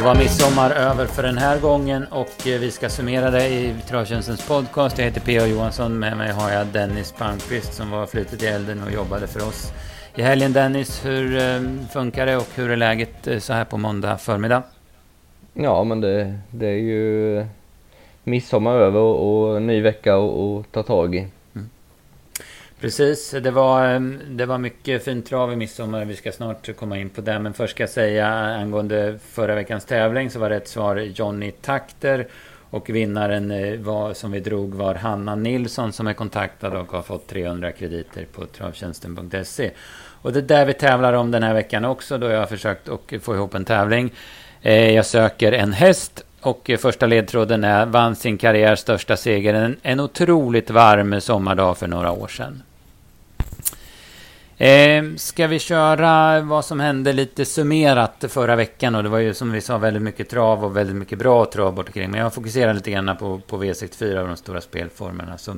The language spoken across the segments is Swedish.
Det var midsommar över för den här gången och eh, vi ska summera det i Travtjänstens podcast. Jag heter P.A. Johansson. Med mig har jag Dennis Palmqvist som var flutet i elden och jobbade för oss i helgen. Dennis, hur eh, funkar det och hur är läget eh, så här på måndag förmiddag? Ja, men det, det är ju midsommar över och, och ny vecka att ta tag i. Precis, det var, ehm, det var mycket fint trav i midsommar. Vi ska snart komma in på det. Men först ska jag säga eh, angående förra veckans tävling så var rätt svar Johnny Takter. Och vinnaren eh, var, som vi drog var Hanna Nilsson som är kontaktad och har fått 300 krediter på travtjänsten.se. Och det är där vi tävlar om den här veckan också då jag har försökt att få ihop en tävling. Eh, jag söker en häst och första ledtråden är vann sin karriärs största seger en, en otroligt varm sommardag för några år sedan. Eh, ska vi köra vad som hände lite summerat förra veckan? Och det var ju som vi sa väldigt mycket trav och väldigt mycket bra trav bort omkring. Men jag fokuserar lite grann på, på V64 och de stora spelformerna. Så,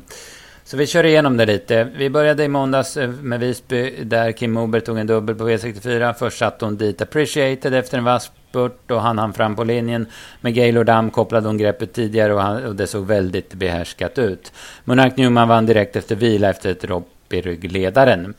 så vi kör igenom det lite. Vi började i måndags eh, med Visby där Kim Moberg tog en dubbel på V64. Först satte hon dit Appreciated efter en vass spurt och han hann fram på linjen. Med Gaylord Damm kopplade hon greppet tidigare och, han, och det såg väldigt behärskat ut. Monark Newman vann direkt efter vila efter ett ropp i ryggledaren.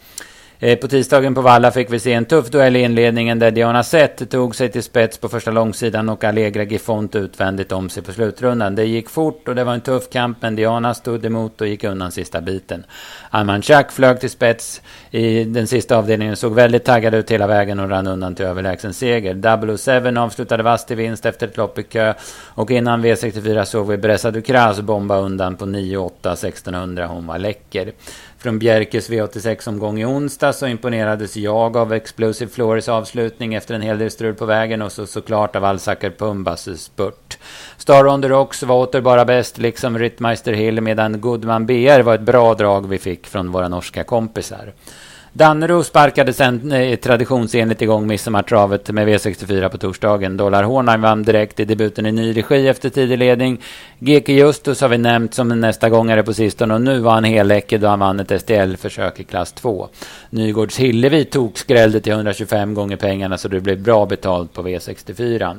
Eh, på tisdagen på Valla fick vi se en tuff duell i inledningen där Diana Sett tog sig till spets på första långsidan och Allegra Gifont utvändigt om sig på slutrundan. Det gick fort och det var en tuff kamp men Diana stod emot och gick undan sista biten. Arman Chak flög till spets i den sista avdelningen såg väldigt taggad ut hela vägen och rann undan till överlägsen seger. 007 avslutade vass till vinst efter ett lopp i kö och innan V64 såg vi Bressa Ducras bomba undan på 9-8 1600. Hon var läcker. Från Bjerkes V86-omgång i onsdag så imponerades jag av Explosive Floors avslutning efter en hel del strul på vägen och så såklart av Alsaker Pumbas spurt. Star on the Rocks var åter bara bäst, liksom Rittmeister Hill, medan Goodman BR var ett bra drag vi fick från våra norska kompisar. Dannero sparkade sen eh, traditionsenligt igång midsommartravet med V64 på torsdagen. Dollar Hornheim vann direkt i debuten i ny regi efter tidig ledning. GK Justus har vi nämnt som nästa gångare på sistone och nu var han heläckig då han vann ett STL-försök i klass 2. Nygårds Hillevi tog skrällde till 125 gånger pengarna så det blev bra betalt på V64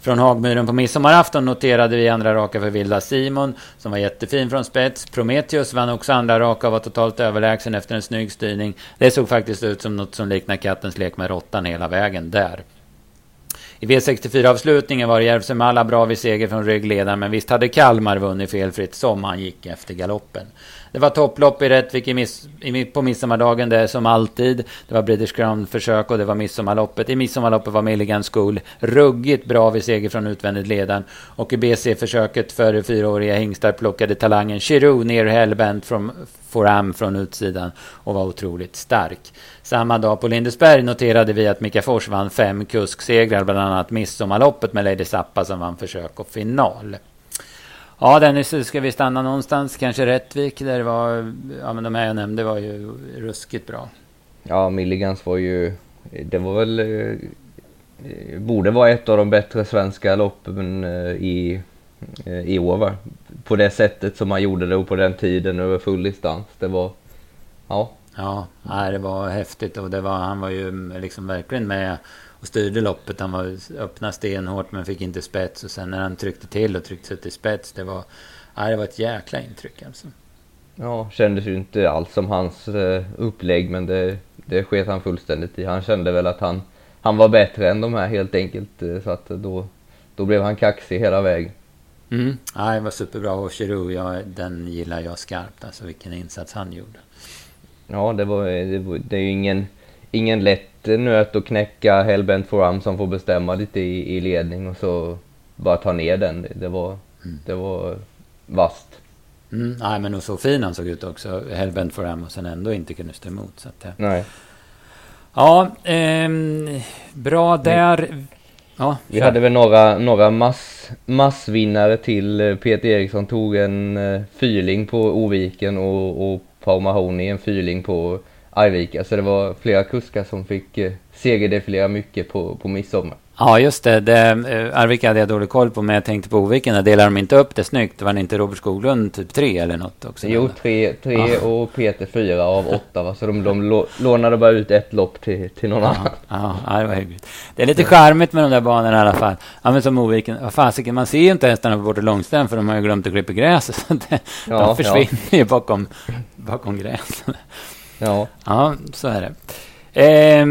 från Hagmyren på midsommarafton noterade vi andra raka för Vilda Simon som var jättefin från spets. Prometheus vann också andra raka och var totalt överlägsen efter en snygg styrning. Det såg faktiskt ut som något som liknar kattens lek med råttan hela vägen där. I V64-avslutningen var Järvsö bra vid seger från ryggledaren men visst hade Kalmar vunnit felfritt som han gick efter galoppen. Det var topplopp i Rättvik i miss, i, på midsommardagen, det som alltid. Det var British Crown-försök och det var midsommarloppet. I midsommarloppet var Milligan School ruggigt bra vid seger från utvändigt ledaren. Och i BC-försöket för fyraåriga hingstar plockade talangen Chiru ner hellbent från Foram från utsidan och var otroligt stark. Samma dag på Lindesberg noterade vi att Mika Fors vann fem kusksegrar, bland annat midsommarloppet med Lady Zappa som vann försök och final. Ja, Dennis, ska vi stanna någonstans? Kanske Rättvik, där det var, ja men de här jag nämnde var ju ruskigt bra. Ja, Milligans var ju, det var väl, eh, borde vara ett av de bättre svenska loppen eh, i, eh, i år va? På det sättet som man gjorde det och på den tiden över full distans. Det var, ja. Ja, det var häftigt och det var, han var ju liksom verkligen med och styrde loppet. Han var öppna stenhårt men fick inte spets. Och sen när han tryckte till och tryckte sig till spets. Det var, ja, det var ett jäkla intryck alltså. Ja, kändes ju inte alls som hans uh, upplägg men det, det sket han fullständigt i. Han kände väl att han, han var bättre än de här helt enkelt. Uh, så att då, då blev han kaxig hela vägen. Mm. Ja, det var superbra. Och Giroud, ja, den gillar jag skarpt. Alltså vilken insats han gjorde. Ja, det, var, det, var, det är ju ingen, ingen lätt nöt att knäcka Hellbent Forum som får bestämma lite i, i ledning och så bara ta ner den. Det var, mm. det var vast. Mm, nej, men och så fin han såg ut också. Hellbent Forum och sen ändå inte kunde stå emot. Så att, nej. Ja, eh, bra där. Ja, vi hade väl några, några mass, massvinnare till. Peter Eriksson tog en uh, fyrling på Oviken och, och Paul Mahoney en fyrling på Arvika. Så det var flera kuskar som fick eh, segerdefilera mycket på, på midsommar. Ja, just det. det eh, Arvika hade jag dålig koll på, men jag tänkte på Oviken. Delar de inte upp det snyggt. Var det inte Robert Skoglund typ tre eller något också? Jo, tre, tre ja. och Peter fyra av åtta. Va? Så de, de lånade bara ut ett lopp till, till någon ja, annan. Ja, det var hyggligt. Det är lite charmigt med de där banorna i alla fall. Ja, men som Oviken. Vad fasiken, man ser ju inte hästarna på Bortre Långström för de har ju glömt att klippa gräset. Så det, ja, de försvinner ju bakom, bakom gräset. Ja. ja, så är det. Eh,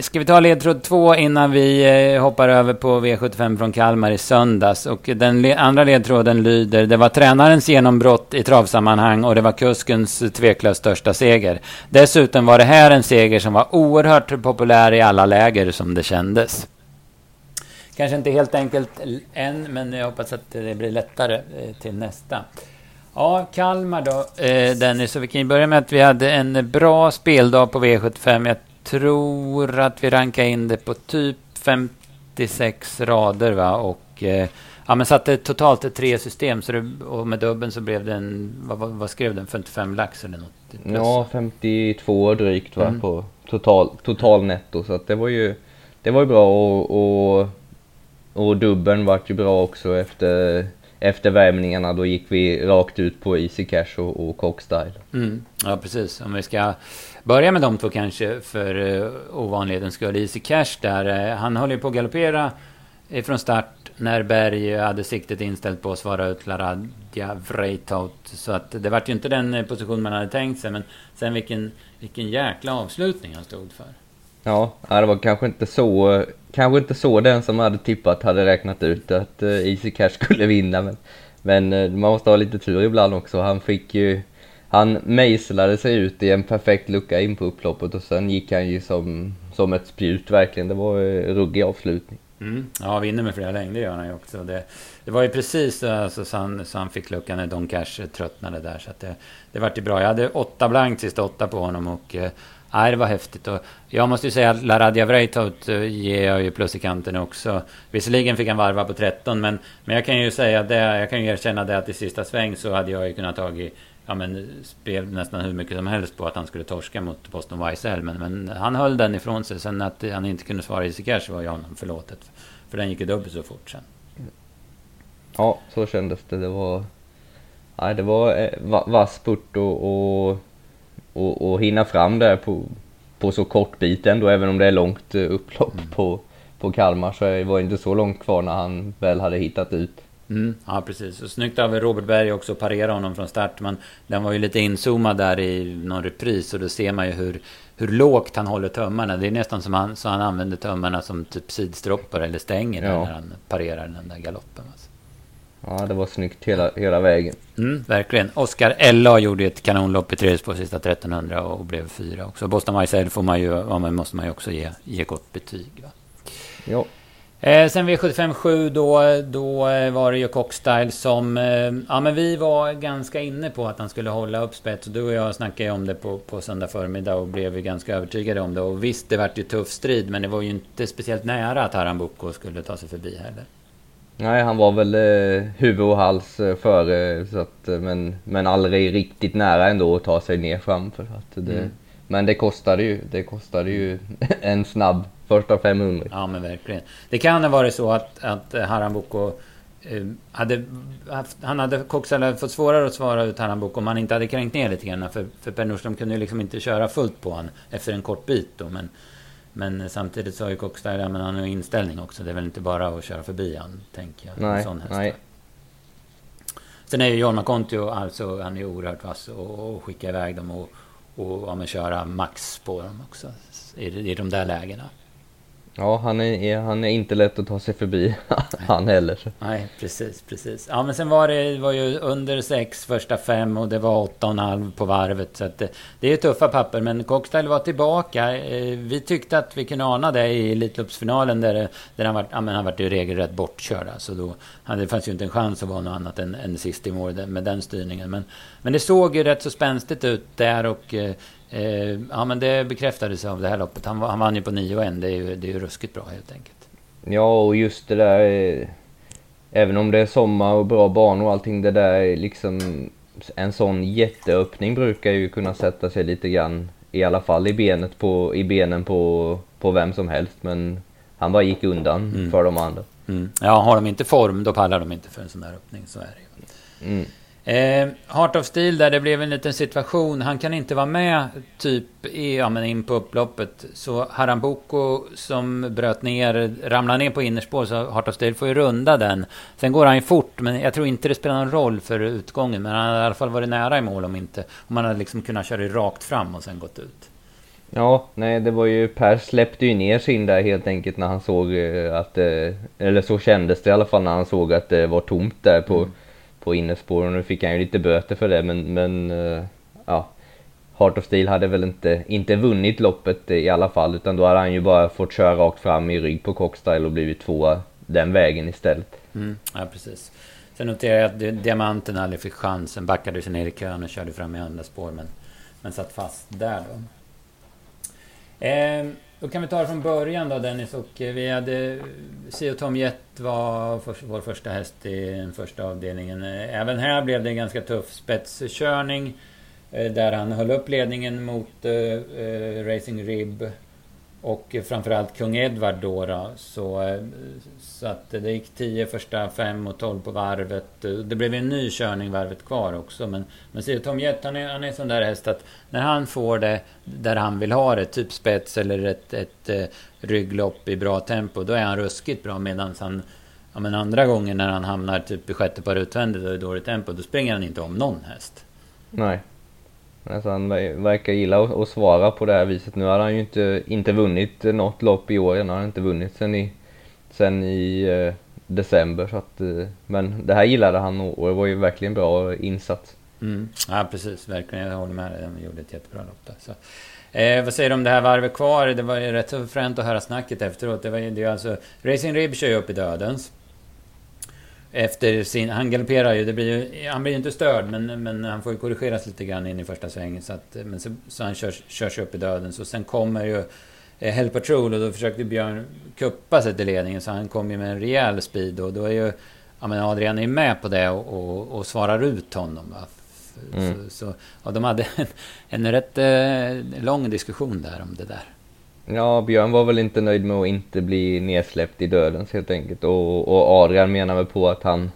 ska vi ta ledtråd två innan vi eh, hoppar över på V75 från Kalmar i söndags? Och den le andra ledtråden lyder, det var tränarens genombrott i travsammanhang och det var kuskens tveklöst största seger. Dessutom var det här en seger som var oerhört populär i alla läger som det kändes. Kanske inte helt enkelt än, men jag hoppas att det blir lättare eh, till nästa. Ja, Kalmar då, eh, Dennis. Så vi kan ju börja med att vi hade en bra speldag på V75. Jag tror att vi rankade in det på typ 56 rader va och eh, ja men satte totalt tre system så det, och med dubben så blev det en, vad, vad, vad skrev den, 55 lax eller något? Plus. Ja, 52 drygt va mm. på total, total netto så att det var ju, det var ju bra och, och, och dubben vart ju bra också efter efter värmningarna då gick vi rakt ut på Easy Cash och, och Cockstyle. Mm. Ja, precis. Om vi ska börja med de två kanske för uh, ovanlighetens skull. Easy Cash där, uh, han håller ju på att galoppera från start när Berg hade siktet inställt på att svara ut Laradja Vreitaut. Så att det vart ju inte den eh, position man hade tänkt sig. Men sen vilken, vilken jäkla avslutning han stod för. Ja, det var kanske inte så, kanske inte så den som hade tippat hade räknat ut att Easy Cash skulle vinna. Men, men man måste ha lite tur ibland också. Han fick ju han mejslade sig ut i en perfekt lucka in på upploppet och sen gick han ju som, som ett spjut verkligen. Det var en ruggig avslutning. Mm. Ja, vinner med flera längder gör han ju också. Det, det var ju precis eh, alltså, så, han, så han fick luckan när Don Cash eh, tröttnade där. Så att det, det vart ju bra. Jag hade åtta blankt sista åtta på honom och nej, det var häftigt. Och jag måste ju säga att Laradja Vreitaut ger jag ju plus i kanten också. Visserligen fick han varva på 13 men, men jag kan ju säga det, jag kan ju erkänna det att i sista sväng så hade jag ju kunnat tagit ja, men, spel nästan hur mycket som helst på att han skulle torska mot Boston YSL. Men, men han höll den ifrån sig. Sen att han inte kunde svara Easy Cash var ju honom förlåtet. För den gick ju dubbelt så fort sen. Ja, så kändes det. Det var, nej, det var eh, vass spurt och, och, och, och hinna fram där på, på så kort bit ändå. Även om det är långt eh, upplopp mm. på, på Kalmar så var det inte så långt kvar när han väl hade hittat ut. Mm, ja, precis. Och snyggt av Robert Berg också att parera honom från start. Men den var ju lite inzoomad där i någon repris. Och då ser man ju hur, hur lågt han håller tömmarna. Det är nästan som han, så han använder tömmarna som typ sidstroppar eller stänger ja. när han parerar den där galoppen. Alltså. Ja, det var snyggt hela, hela vägen. Mm, verkligen. Oscar Ella gjorde ett kanonlopp i tredje på sista 1300 och blev fyra också. Boston Marcel får man ju, ja, måste man ju också ge, ge gott betyg. Va? Ja. Eh, sen V757 då, då eh, var det ju Cockstyle som... Eh, ja men vi var ganska inne på att han skulle hålla upp spets. Du och jag snackade ju om det på, på söndag förmiddag och blev ju ganska övertygade om det. Och visst, det vart ju tuff strid men det var ju inte speciellt nära att Haram Boko skulle ta sig förbi heller. Nej, han var väl eh, huvud och hals eh, före, så att, eh, men, men aldrig riktigt nära ändå att ta sig ner framför. Att det, mm. Men det kostade ju, det kostade ju en snabb första 500. Ja men verkligen. Det kan ha varit så att, att Harambuco eh, hade haft, han hade Koksala fått svårare att svara ut Harambuco om han inte hade kränkt ner lite grann. För, för Per Nordström kunde ju liksom inte köra fullt på honom efter en kort bit då. Men, men samtidigt så har ju Koksala, men han har inställning också. Det är väl inte bara att köra förbi han, tänker jag. Nej, nej. Sen är ju Jorma Kontio, alltså han är oerhört vass och, och skicka iväg dem och, och ja, men köra max på dem också. I, i de där lägena. Ja, han är, han är inte lätt att ta sig förbi, han heller. Nej, precis, precis. Ja, men sen var det var ju under sex första fem och det var åtta och en halv på varvet. Så det, det är tuffa papper, men Cockstyle var tillbaka. Eh, vi tyckte att vi kunde ana det i Elitloppsfinalen där, där han var, ja, men han var ju regelrätt bortkörd. Så då, det fanns ju inte en chans att vara något annat än, än sist i mål med den styrningen. Men, men det såg ju rätt så spänstigt ut där och eh, ja, men det bekräftades av det här loppet. Han, han vann ju på 9 och 1. Det är ju, det är ju ruskigt bra helt enkelt. Ja, och just det där... Eh, även om det är sommar och bra banor och allting, det där är liksom... En sån jätteöppning brukar ju kunna sätta sig lite grann, i alla fall i benet på, i benen på, på vem som helst. Men han bara gick undan mm. för de andra. Mm. Ja, har de inte form då pallar de inte för en sån där öppning. Så är det ju. Mm. Eh, Heart of Steel där det blev en liten situation. Han kan inte vara med typ i, ja, men in på upploppet. Så Harambuco som bröt ner, ramlade ner på innerspår. Så Heart of Steel får ju runda den. Sen går han ju fort. Men jag tror inte det spelar någon roll för utgången. Men han hade i alla fall varit nära i mål om inte. Om han hade liksom kunnat köra rakt fram och sen gått ut. Ja, nej det var ju Per släppte ju ner sin där helt enkelt när han såg eh, att, eh, eller så kändes det i alla fall när han såg att det var tomt där på mm på innerspår och nu fick han ju lite böter för det men, men uh, ja Heart of Steel hade väl inte, inte vunnit loppet i alla fall utan då hade han ju bara fått köra rakt fram i rygg på Cockstyle och blivit tvåa den vägen istället. Mm, ja precis. Sen noterar jag att Diamanten aldrig fick chansen, backade sig ner i kön och körde fram i andra spår men, men satt fast där då. Eh, då kan vi ta det från början då Dennis och eh, vi hade Sio Tom Jet var för, vår första häst i den första avdelningen. Eh, även här blev det en ganska tuff spetskörning. Eh, där han höll upp ledningen mot uh, Racing Rib och framförallt kung Edvard då, då så, så att det gick 10 första 5 och 12 på varvet. Det blev en ny körning varvet kvar också. Men, men ser Tom Jett, han är, han är sån där häst att när han får det där han vill ha det, typ spets eller ett, ett, ett rygglopp i bra tempo, då är han ruskigt bra. Medan han, ja men andra gånger när han hamnar typ i sjätte par utvändigt och i dåligt tempo, då springer han inte om någon häst. Nej. Alltså han verkar gilla att, svara på det här viset. Nu har han ju inte, inte vunnit något lopp i år. Han har inte vunnit sen i, sen i eh, december. Så att, eh, men det här gillade han och det var ju verkligen bra insats. Mm. Ja precis, verkligen. Jag håller med dig. Gjorde ett jättebra lopp där. Så. Eh, vad säger du om det här varvet kvar? Det var ju rätt så fränt att höra snacket efteråt. Det var ju det alltså... Racing Rib kör ju upp i dödens efter sin... Han galopperar ju, det blir ju, Han blir ju inte störd men, men han får ju korrigeras lite grann in i första svängen. Så, att, men så, så han körs, körs upp i döden. Så sen kommer ju eh, Hell Patrol och då försökte Björn kuppa sig till ledningen. Så han kom ju med en rejäl speed och då är ju... Ja men Adrian är med på det och, och, och svarar ut honom. Va? Mm. Så, så, de hade en, en rätt eh, lång diskussion där om det där. Ja, Björn var väl inte nöjd med att inte bli nedsläppt i dödens helt enkelt. Och, och Adrian menar väl på att han,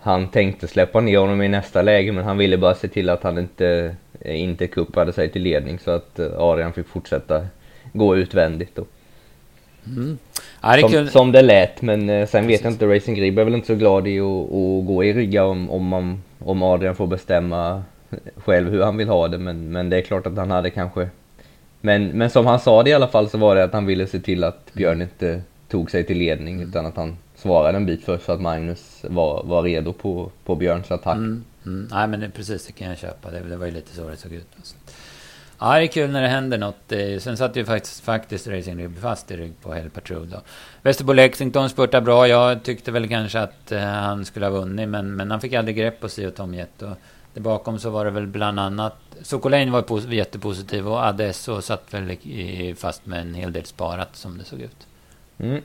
han tänkte släppa ner honom i nästa läge men han ville bara se till att han inte, inte kuppade sig till ledning så att eh, Adrian fick fortsätta gå utvändigt. Då. Mm. Som, som, det lät, men eh, sen vet jag inte, Racing Grib är väl inte så glad i att, att gå i rygga om, om, man, om Adrian får bestämma själv hur han vill ha det. Men, men det är klart att han hade kanske men, men som han sa det i alla fall så var det att han ville se till att Björn inte tog sig till ledning utan att han svarade en bit först så att Magnus var, var redo på, på Björns attack. Mm, mm. Nej men det, precis, det kan jag köpa. Det, det var ju lite så det såg ut. Alltså. Ja, det är kul när det händer något. Sen satt ju faktiskt, faktiskt Racing Rib fast i rygg på Hell Patrol då. Västerbo Lexington spurtade bra. Jag tyckte väl kanske att uh, han skulle ha vunnit, men, men han fick aldrig grepp på sig och Tom Jett. Och där bakom så var det väl bland annat Sokolin var jättepositiv och Adesso satt väl i, fast med en hel del sparat som det såg ut. Mm.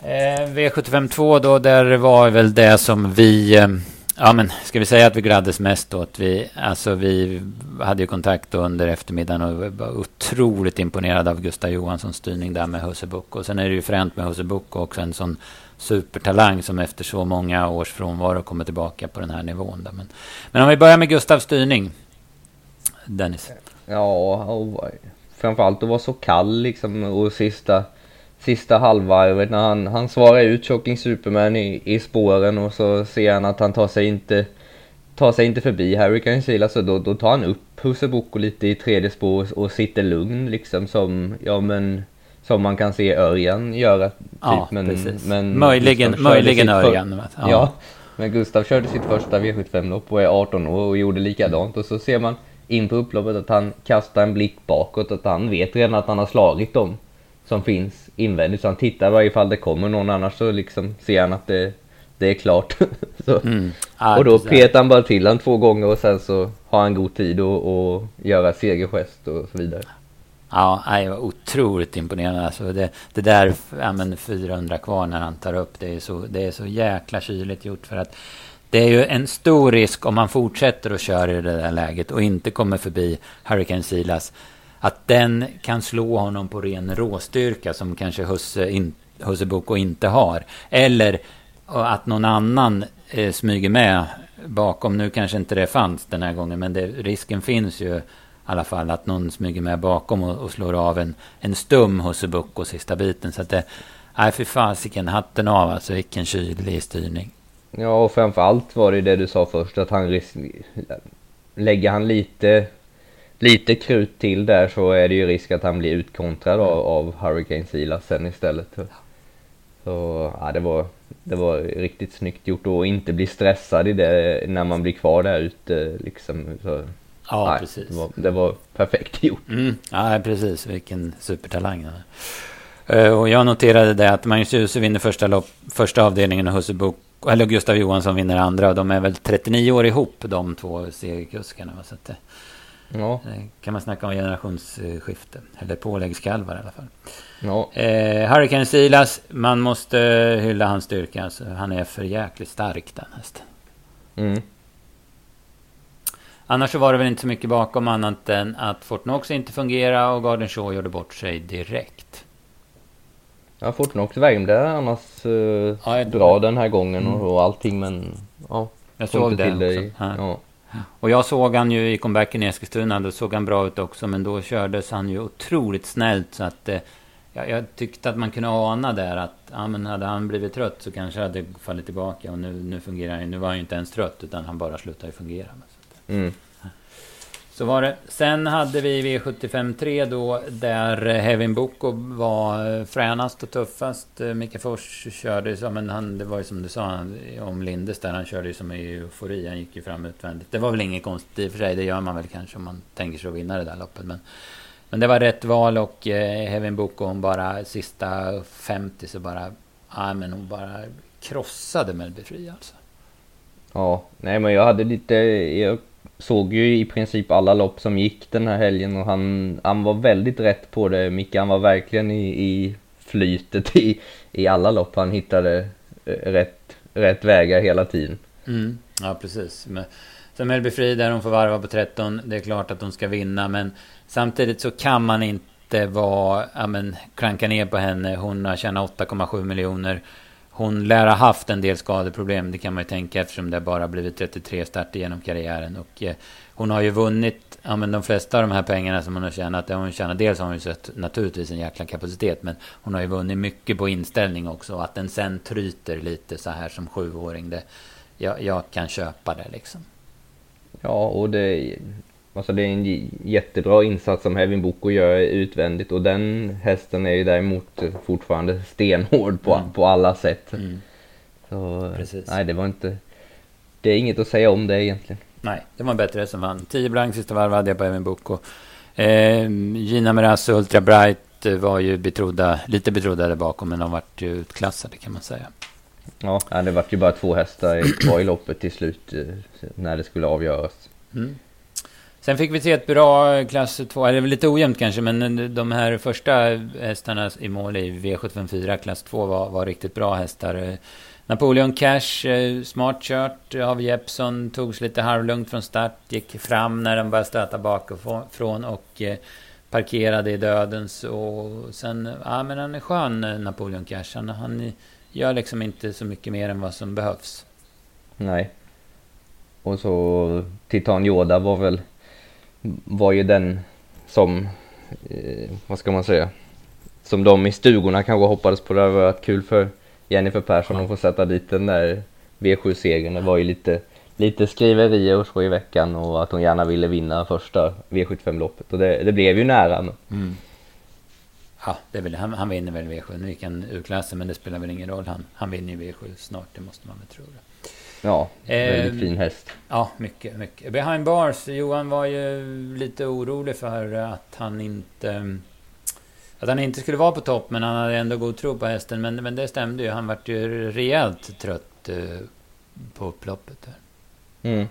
Eh, V752 då, där var väl det som vi... Eh, ja men, ska vi säga att vi gladdes mest åt? Vi, alltså vi hade ju kontakt under eftermiddagen och var otroligt imponerade av Gustav Johanssons styrning där med Hussebuck. Och sen är det ju fränt med Hussebuck också en sån supertalang som efter så många års frånvaro kommer tillbaka på den här nivån. Men, men om vi börjar med Gustavs styrning. Dennis. Ja, och framförallt att vara så kall liksom och sista, sista halvvarvet när han, han svarar ut Choking Superman i, i spåren och så ser han att han tar sig inte tar sig inte förbi Hurricane Seal, alltså då, då tar han upp Husse Boko lite i tredje spår och, och sitter lugn liksom som, ja men som man kan se Örjan göra. Typ. Ja, men, precis. Men möjligen möjligen Örjan. Ja. ja. men Gustav körde sitt första V75-lopp och är 18 år och gjorde likadant. Och så ser man in på upploppet att han kastar en blick bakåt. Att han vet redan att han har slagit dem som finns invändigt. Så han tittar varje fall det kommer någon annars så liksom ser han att det, det är klart. mm. ah, och då petar han bara till han två gånger och sen så har han god tid att göra segergest och så vidare. Ja, det var otroligt imponerande. Alltså det, det där, ja, men 400 kvar när han tar upp, det är, så, det är så jäkla kyligt gjort. För att det är ju en stor risk om man fortsätter att köra i det där läget och inte kommer förbi Hurricane Silas. att den kan slå honom på ren råstyrka som kanske Husse, in, Husse Boko inte har. Eller att någon annan eh, smyger med bakom. Nu kanske inte det fanns den här gången, men det, risken finns ju alla fall att någon smyger med bakom och, och slår av en, en stum Husse och sista biten. Så att det, nej fy fasiken, hatten av alltså, vilken kylig styrning. Ja, och framförallt var det det du sa först, att han lägger han lite, lite krut till där så är det ju risk att han blir utkontrad av, av Hurricane Silas sen istället. Så ja, det var, det var riktigt snyggt gjort och inte bli stressad i det när man blir kvar där ute liksom. Så, ja, nej, precis. Det var, det var, perfekt gjort. Mm, ja, precis. Vilken supertalang. Uh, och jag noterade det att Magnus Djuse vinner första, lopp, första avdelningen och Husse Bok eller Gustav Johansson vinner andra. Och de är väl 39 år ihop, de två segerkuskarna. Så att det, ja. kan man snacka om generationsskifte. Eller påläggskalvar i alla fall. Ja. Eh, Hurricane Silas, man måste hylla hans styrka. Alltså, han är för jäkligt stark den hästen. Mm. Annars så var det väl inte så mycket bakom annat än att Fortnox inte fungerade och Garden Shaw gjorde bort sig direkt. Ja, Fortnox värmde annars uh, ja, bra den här gången och, mm. och allting men ja. Jag såg det också. Ja. Och jag såg han ju i comebacken i Eskilstuna, då såg han bra ut också. Men då kördes han ju otroligt snällt så att eh, jag, jag, tyckte att man kunde ana där att ja, men hade han blivit trött så kanske det hade fallit tillbaka. Och nu, nu fungerar han Nu var han ju inte ens trött utan han bara slutade fungera. Mm. Så var det. Sen hade vi V75 3 då där Hevin Boko var fränast och tuffast. Micke Fors körde som en, han, det var ju som du sa om Lindes där, han körde ju som i eufori. Han gick ju fram utvändigt. Det var väl inget konstigt i och för sig, det gör man väl kanske om man tänker sig att vinna det där loppet. Men, men det var rätt val och eh, Hevin Boko hon bara sista 50 så bara, ja men hon bara krossade Mellby Fri alltså. Ja, nej men jag hade lite, jag såg ju i princip alla lopp som gick den här helgen och han, han var väldigt rätt på det. Micke, han var verkligen i, i flytet i, i alla lopp. Han hittade eh, rätt, rätt vägar hela tiden. Mm. Ja, precis. Men, så Mellby Fri där hon får varva på 13, det är klart att hon ska vinna. Men samtidigt så kan man inte vara, ja men, kranka ner på henne. Hon har tjänat 8,7 miljoner. Hon lär ha haft en del skadeproblem, det kan man ju tänka eftersom det bara blivit 33 starter genom karriären. Och eh, hon har ju vunnit, ja men de flesta av de här pengarna som hon har tjänat, det har hon tjänat, dels har hon ju sett naturligtvis en jäkla kapacitet, men hon har ju vunnit mycket på inställning också. Och att den sen tryter lite så här som sjuåring, det, jag, jag kan köpa det liksom. Ja, och det, Alltså det är en jättebra insats som Hevin Boko gör utvändigt och den hästen är ju däremot fortfarande stenhård på, mm. på alla sätt. Mm. Så Precis. nej, det var inte... Det är inget att säga om det egentligen. Nej, det var en bättre som vann. 10 blank sista varv hade jag på Hevin Boko. Eh, Gina och Ultra Bright var ju betrodda, lite betrodda där bakom, men de vart ju utklassade kan man säga. Ja, det vart ju bara två hästar kvar i loppet till slut eh, när det skulle avgöras. Mm. Sen fick vi se ett bra klass 2, eller lite ojämnt kanske, men de här första hästarna i mål i V754 klass 2 var, var riktigt bra hästar. Napoleon Cash, eh, smart kört av Jeppson, togs lite halvlugnt från start, gick fram när den började stöta bakifrån och eh, parkerade i dödens. Och sen, ja men han är skön Napoleon Cash. Han, han gör liksom inte så mycket mer än vad som behövs. Nej. Och så Titan Yoda var väl var ju den som, eh, vad ska man säga, som de i stugorna kanske hoppades på. Det hade varit kul för Jennifer Persson att få sätta dit den där V7-segern. Det var ju lite, lite skriverier och så i veckan och att hon gärna ville vinna första V75-loppet och det, det, blev ju nära. Men... Mm. Ja, det är väl, han, han vinner väl V7. Nu gick han ur klassen men det spelar väl ingen roll. Han, han vinner ju V7 snart, det måste man väl tro. Det. Ja, väldigt eh, fin häst. Ja, mycket, mycket. Behind Bars, Johan var ju lite orolig för att han inte... Att han inte skulle vara på topp, men han hade ändå god tro på hästen. Men, men det stämde ju. Han vart ju rejält trött eh, på upploppet där. Mm.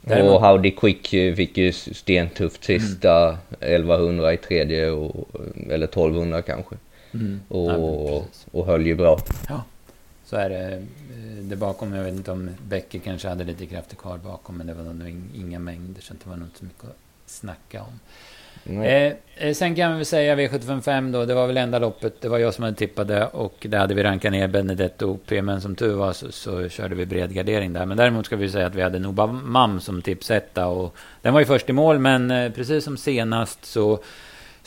Däremot... Och Howdy Quick fick ju stentufft sista mm. 1100 i tredje, och, eller 1200 kanske. Mm. Och, ja, och höll ju bra. Ja, så är det det bakom, jag vet inte om Becker kanske hade lite krafter kvar bakom, men det var nog inga mängder, så det var nog inte så mycket att snacka om. Eh, eh, sen kan vi väl säga V755 då, det var väl enda loppet, det var jag som hade tippade och där hade vi rankat ner Benedetto OP, men som tur var så, så, körde vi bred gardering där. Men däremot ska vi säga att vi hade Noba Mam som tipsetta och den var ju först i mål, men eh, precis som senast så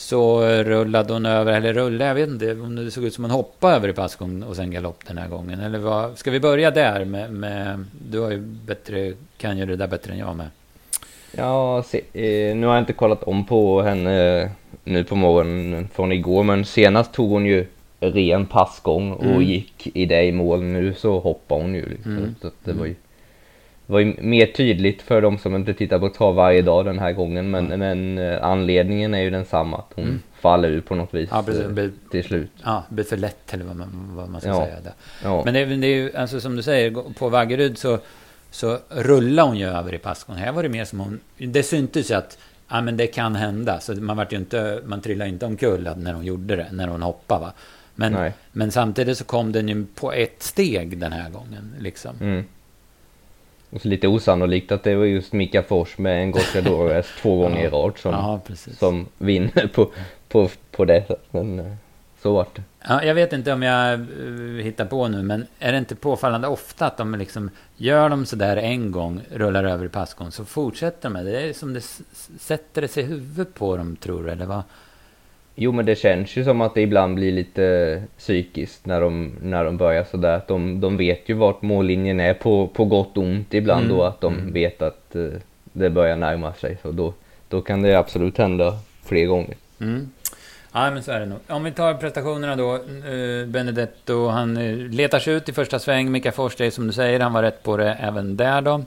så rullade hon över, eller rullade, jag vet inte om det såg ut som hon hoppade över i passgång och sen galopp den här gången. Eller vad, ska vi börja där med, med du har ju bättre, kan ju det där bättre än jag med. Ja, se, eh, nu har jag inte kollat om på henne eh, nu på morgonen från igår, men senast tog hon ju ren passgång och mm. gick i det i mål. Nu så hoppar hon ju. Liksom. Mm. Så det var ju, var ju mer tydligt för de som inte tittar på trav varje dag den här gången. Men, mm. men eh, anledningen är ju densamma, att hon mm. faller ur på något vis ja. Eh, till slut. Ja, det blir för lätt eller vad man, vad man ska ja. säga. Där. Ja. Men det, det, är ju, alltså som du säger, på Vaggeryd så så rullade hon ju över i passgång. Här var det mer som hon... Det syntes ju att ja, men det kan hända. Så man vart ju inte... Man trillade inte omkull när hon gjorde det, när hon hoppade. Va? Men, men samtidigt så kom den ju på ett steg den här gången. Liksom. Mm. Och så lite osannolikt att det var just Mika Fors med en Gocciadores två gånger i rad som, ja, som vinner på, på, på det. Men eh, så vart det. Ja, jag vet inte om jag uh, hittar på nu, men är det inte påfallande ofta att de liksom gör de sådär en gång, rullar över i passgång, så fortsätter de med det? Det är som det sätter sig i huvudet på dem, tror du, eller vad? Jo, men det känns ju som att det ibland blir lite psykiskt när de, när de börjar sådär. Att de, de vet ju vart mållinjen är på, på gott och ont ibland mm. då, att de mm. vet att uh, det börjar närma sig. Så då, då kan det absolut hända fler gånger. Mm. Ja, men så är det nog. Om vi tar prestationerna då. Eh, Benedetto, han eh, letar sig ut i första sväng. Mika Fors, det är som du säger, han var rätt på det även där då.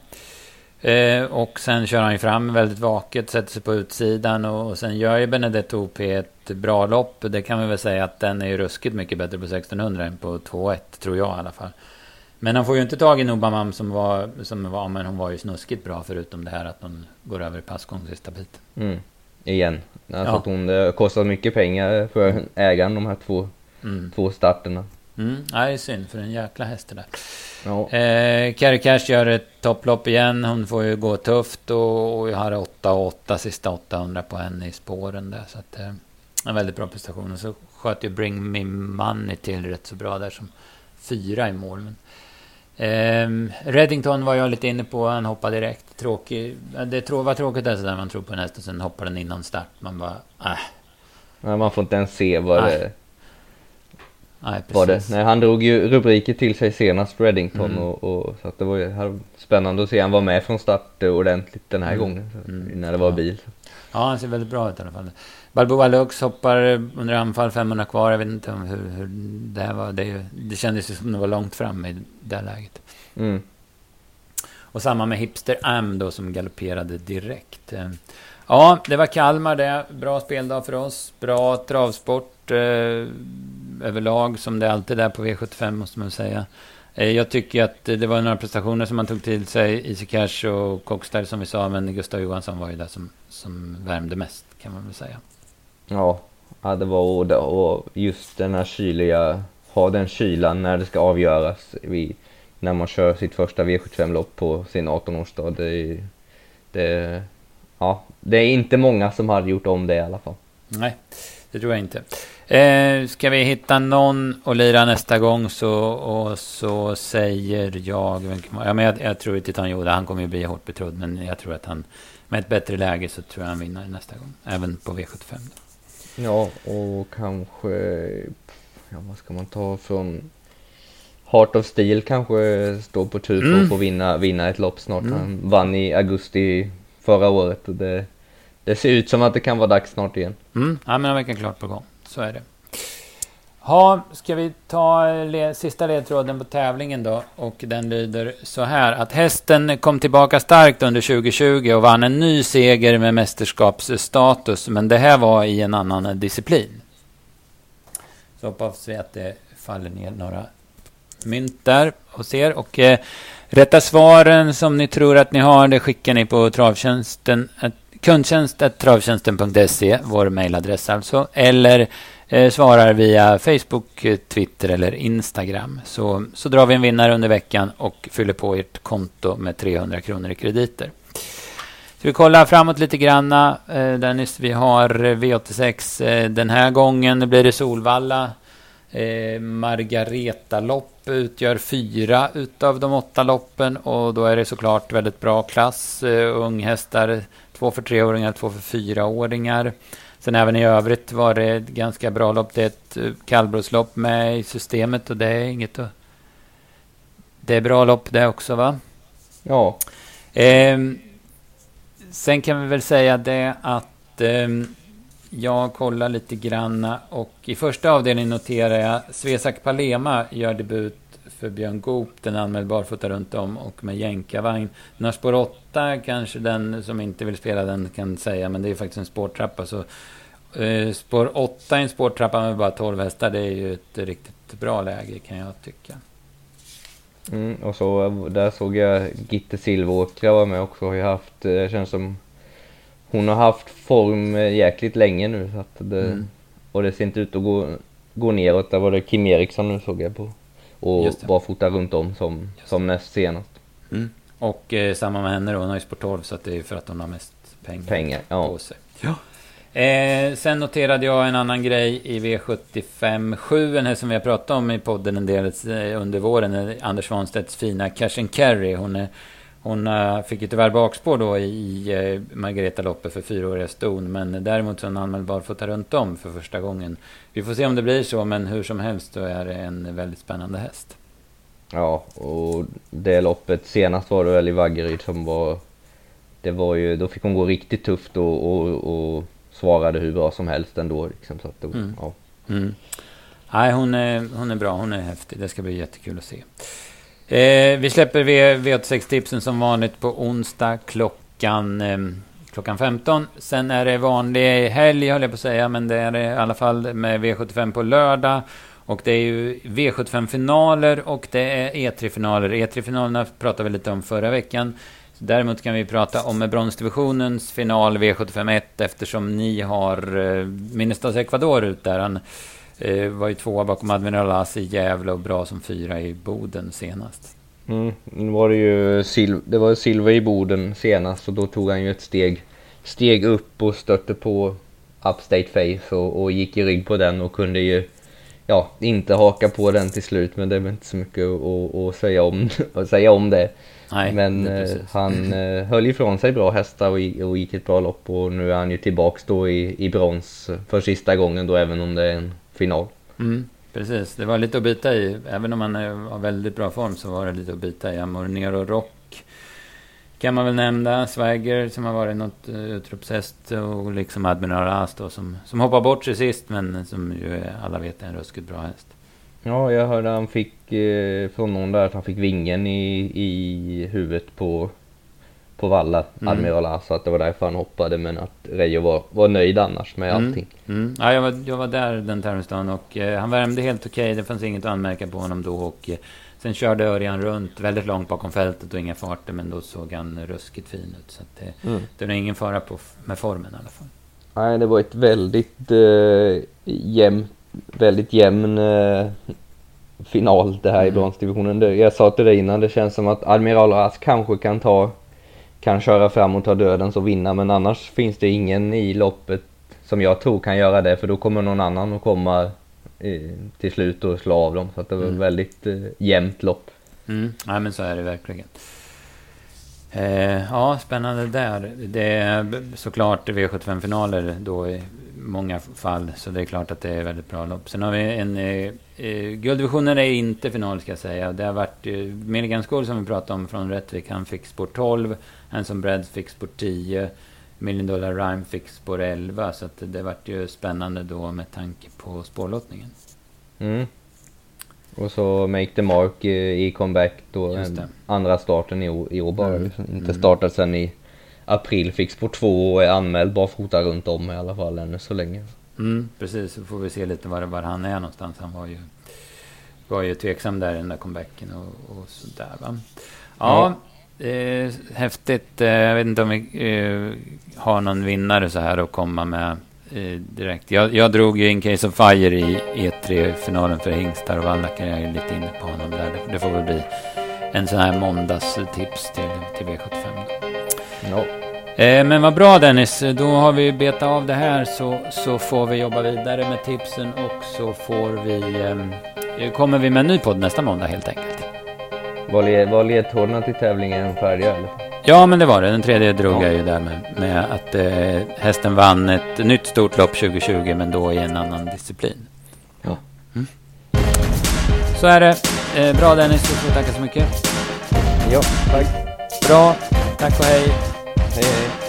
Eh, och sen kör han ju fram väldigt vaket, sätter sig på utsidan och, och sen gör ju Benedetto OP ett bra lopp. Det kan vi väl säga att den är ju ruskigt mycket bättre på 1600 än på 2.1, tror jag i alla fall. Men han får ju inte tag i Nobamam som var, som var, men hon var ju snuskigt bra förutom det här att hon går över i passgång sista biten. Mm igen. Alltså ja. att hon, det kostar mycket pengar för ägaren de här två, mm. två starterna. Mm. Ja, det är synd för en jäkla häst det där. Ja. Eh, Carrie Cash gör ett topplopp igen. Hon får ju gå tufft och, och jag har 8 och 8 sista 800 på henne i spåren där. Så att, eh, en väldigt bra prestation. Och så sköt ju Bring Me Money till rätt så bra där som fyra i mål. Men Eh, Reddington var jag lite inne på, han hoppade direkt. Tråkig. Det var tråkigt det där man tror på en häst och sen hoppar den innan start. Man bara, äh. Nej, man får inte ens se vad Nej. det... Nej. Var det. Nej, han drog ju rubriker till sig senast, Reddington. Mm. Och, och, så att det var ju spännande att se han var med från start ordentligt den här mm. gången. Mm. När det var bil. Ja, han ser väldigt bra ut i alla fall. Balboa Lux hoppar under anfall, 500 kvar. Jag vet inte om hur, hur det här var. Det, det kändes ju som det var långt fram i det läget. Mm. Och samma med Hipster Am då som galopperade direkt. Eh, ja, det var Kalmar det. Bra speldag för oss. Bra travsport eh, överlag som det alltid är på V75 måste man säga. Eh, jag tycker att det var några prestationer som man tog till sig. Easy Cash och Coxstar som vi sa. Men Gustav Johansson var ju där som, som värmde mest kan man väl säga. Ja, ja det var och just den här kyliga, ha den kylan när det ska avgöras vid, när man kör sitt första V75-lopp på sin 18-årsdag. Det, det, ja, det är inte många som hade gjort om det i alla fall. Nej, det tror jag inte. Eh, ska vi hitta någon att lira nästa gång så, och så säger jag... Ja, men jag, jag tror Titan Yoda, han kommer ju bli hårt betrodd. Men jag tror att han med ett bättre läge så tror jag han vinner nästa gång. Även på V75. Ja, och kanske... Ja, vad ska man ta från... Heart of Steel kanske står på tur för mm. att få vinna, vinna ett lopp snart. Mm. Han vann i augusti förra året och det, det ser ut som att det kan vara dags snart igen. Mm. Ja, men han verkar klart på gång. Så är det. Ja, ska vi ta le sista ledtråden på tävlingen då? Och den lyder så här att hästen kom tillbaka starkt under 2020 och vann en ny seger med mästerskapsstatus. Men det här var i en annan disciplin. Så hoppas vi att det faller ner några mynt där hos er. Och eh, rätta svaren som ni tror att ni har, det skickar ni på travtjänsten, eh, kundtjänst.travtjänsten.se, vår mejladress alltså. Eller eh, svarar via Facebook, eh, Twitter eller Instagram. Så, så drar vi en vinnare under veckan och fyller på ert konto med 300 kronor i krediter. Ska vi kolla framåt lite granna. Eh, Dennis, vi har eh, V86 eh, den här gången. blir det Solvalla. Eh, Margareta-lopp utgör fyra utav de åtta loppen och då är det såklart väldigt bra klass. Eh, unghästar, två för treåringar, två för fyraåringar. Sen även i övrigt var det ett ganska bra lopp. Det är ett eh, kallblodslopp med i systemet och det är inget att... Det är bra lopp det också va? Ja. Eh, sen kan vi väl säga det att eh, jag kollar lite granna och i första avdelningen noterar jag Svesak Palema gör debut för Björn Goop, den anmäld barfota runt om och med jänkarvagn. Har spår 8, kanske den som inte vill spela den kan säga, men det är faktiskt en spårtrappa. Så, eh, spår 8 i en spårtrappa med bara 12 hästar, det är ju ett riktigt bra läge kan jag tycka. Mm, och så där såg jag Gitte Silveråkra var med också, har ju haft, det känns som hon har haft form jäkligt länge nu. Så att det, mm. Och det ser inte ut att gå, gå neråt. Där var det Kim Eriksson nu såg jag på. Och barfota runt om som, som näst senast. Mm. Och eh, samma med henne då. Hon har ju sport 12 så att det är för att hon har mest pengar, pengar ja. på sig. Ja. Eh, sen noterade jag en annan grej i V75 7, en som vi har pratat om i podden en del eh, under våren. Anders Svanstedts fina Cash and Carry. Hon är hon uh, fick ju tyvärr bakspår då i uh, Margareta-loppet för fyraåriga ston. Men däremot så är hon anmäld barfota runt om för första gången. Vi får se om det blir så, men hur som helst så är det en väldigt spännande häst. Ja, och det loppet senast var det väl i Vaggeryd som var... Det var ju, då fick hon gå riktigt tufft och, och, och svarade hur bra som helst ändå. Liksom, så att det, mm. ja. Mm. Nej, hon är, hon är bra, hon är häftig. Det ska bli jättekul att se. Eh, vi släpper V86 tipsen som vanligt på onsdag klockan, eh, klockan 15. Sen är det vanlig helg, höll jag på att säga, men det är det i alla fall med V75 på lördag. Och det är ju V75-finaler och det är E3-finaler. E3-finalerna pratade vi lite om förra veckan. Däremot kan vi prata om bronsdivisionens final V751 eftersom ni har eh, Minnestads Ecuador ut där. Han, Eh, var ju tvåa bakom Admiral As i Gävle och bra som fyra i Boden senast. Mm, nu var det ju sil det var silver i Boden senast och då tog han ju ett steg, steg upp och stötte på Upstate Face och, och gick i rygg på den och kunde ju ja, inte haka på den till slut men det är väl inte så mycket att, att säga, om, att säga om det. Nej, men eh, han eh, höll ifrån sig bra hästar och, och gick ett bra lopp och nu är han ju tillbaks då i, i brons för sista gången då även om det är en final. Mm, precis, det var lite att bita i. Även om han har väldigt bra form så var det lite att bita i. Amornero Rock kan man väl nämna. Swagger som har varit något eh, utropshäst och liksom Admiral As då som, som hoppar bort sig sist men som ju alla vet är en ruskigt bra häst. Ja, jag hörde han fick eh, från någon där att han fick vingen i, i huvudet på på Valla, mm. Admiral så att det var därför han hoppade men att Reijo var, var nöjd annars med mm. allting. Mm. Ja, jag, var, jag var där den tävlingsdagen och eh, han värmde helt okej. Okay. Det fanns inget att anmärka på honom då och eh, sen körde Örjan runt väldigt långt bakom fältet och inga farter men då såg han ruskigt fin ut. Så att det, mm. det var ingen fara på, med formen i alla fall. Nej, det var ett väldigt eh, jämnt, väldigt jämn eh, final det här mm. i bronsdivisionen. Jag sa till dig innan, det känns som att Admiral As kanske kan ta kan köra fram och ta dödens och vinna men annars finns det ingen i loppet som jag tror kan göra det för då kommer någon annan att komma eh, till slut och slå av dem. Så det var mm. väldigt eh, jämnt lopp. Mm. Ja men så är det verkligen. Eh, ja, spännande där. Det är såklart V75-finaler då i många fall. Så det är klart att det är väldigt bra lopp. Sen har vi en... Eh, eh, gulddivisionen är inte final ska jag säga. Det har varit eh, Milligan School som vi pratade om från Rättvik. Han fick spår 12. Hanson Bread fick spår 10. Million Dollar Rhyme fick spår 11. Så att det vart ju spännande då med tanke på spårlottningen. Mm. Och så Make the Mark i, comeback då. Andra starten i, i år bara. Mm. Inte mm. startat sen i april. Fick spår 2 och är anmäld barfota runt om i alla fall ännu så länge. Mm, precis, så får vi se lite var, var han är någonstans. Han var ju, var ju tveksam där i den där comebacken och, och sådär va. Ja, ja. Eh, häftigt. Eh, jag vet inte om vi eh, har någon vinnare så här att komma med eh, direkt. Jag, jag drog ju In Case of Fire i E3-finalen för Hingstar och Vallacker. Jag är lite inne på honom där. Det, det får väl bli en sån här måndagstips till, till V75. Ja. Eh, men vad bra Dennis, då har vi betat av det här så, så får vi jobba vidare med tipsen och så får vi... Eh, kommer vi med en ny podd nästa måndag helt enkelt. Var, ledtrådarna till tävlingen färdiga eller? Ja, men det var det. Den tredje drog ja. jag ju där med, med att eh, hästen vann ett nytt stort lopp 2020, men då i en annan disciplin. Ja. Mm. Så är det. Eh, bra Dennis, du får tacka så mycket. Ja, tack. Bra. Tack och hej. Hej, hej.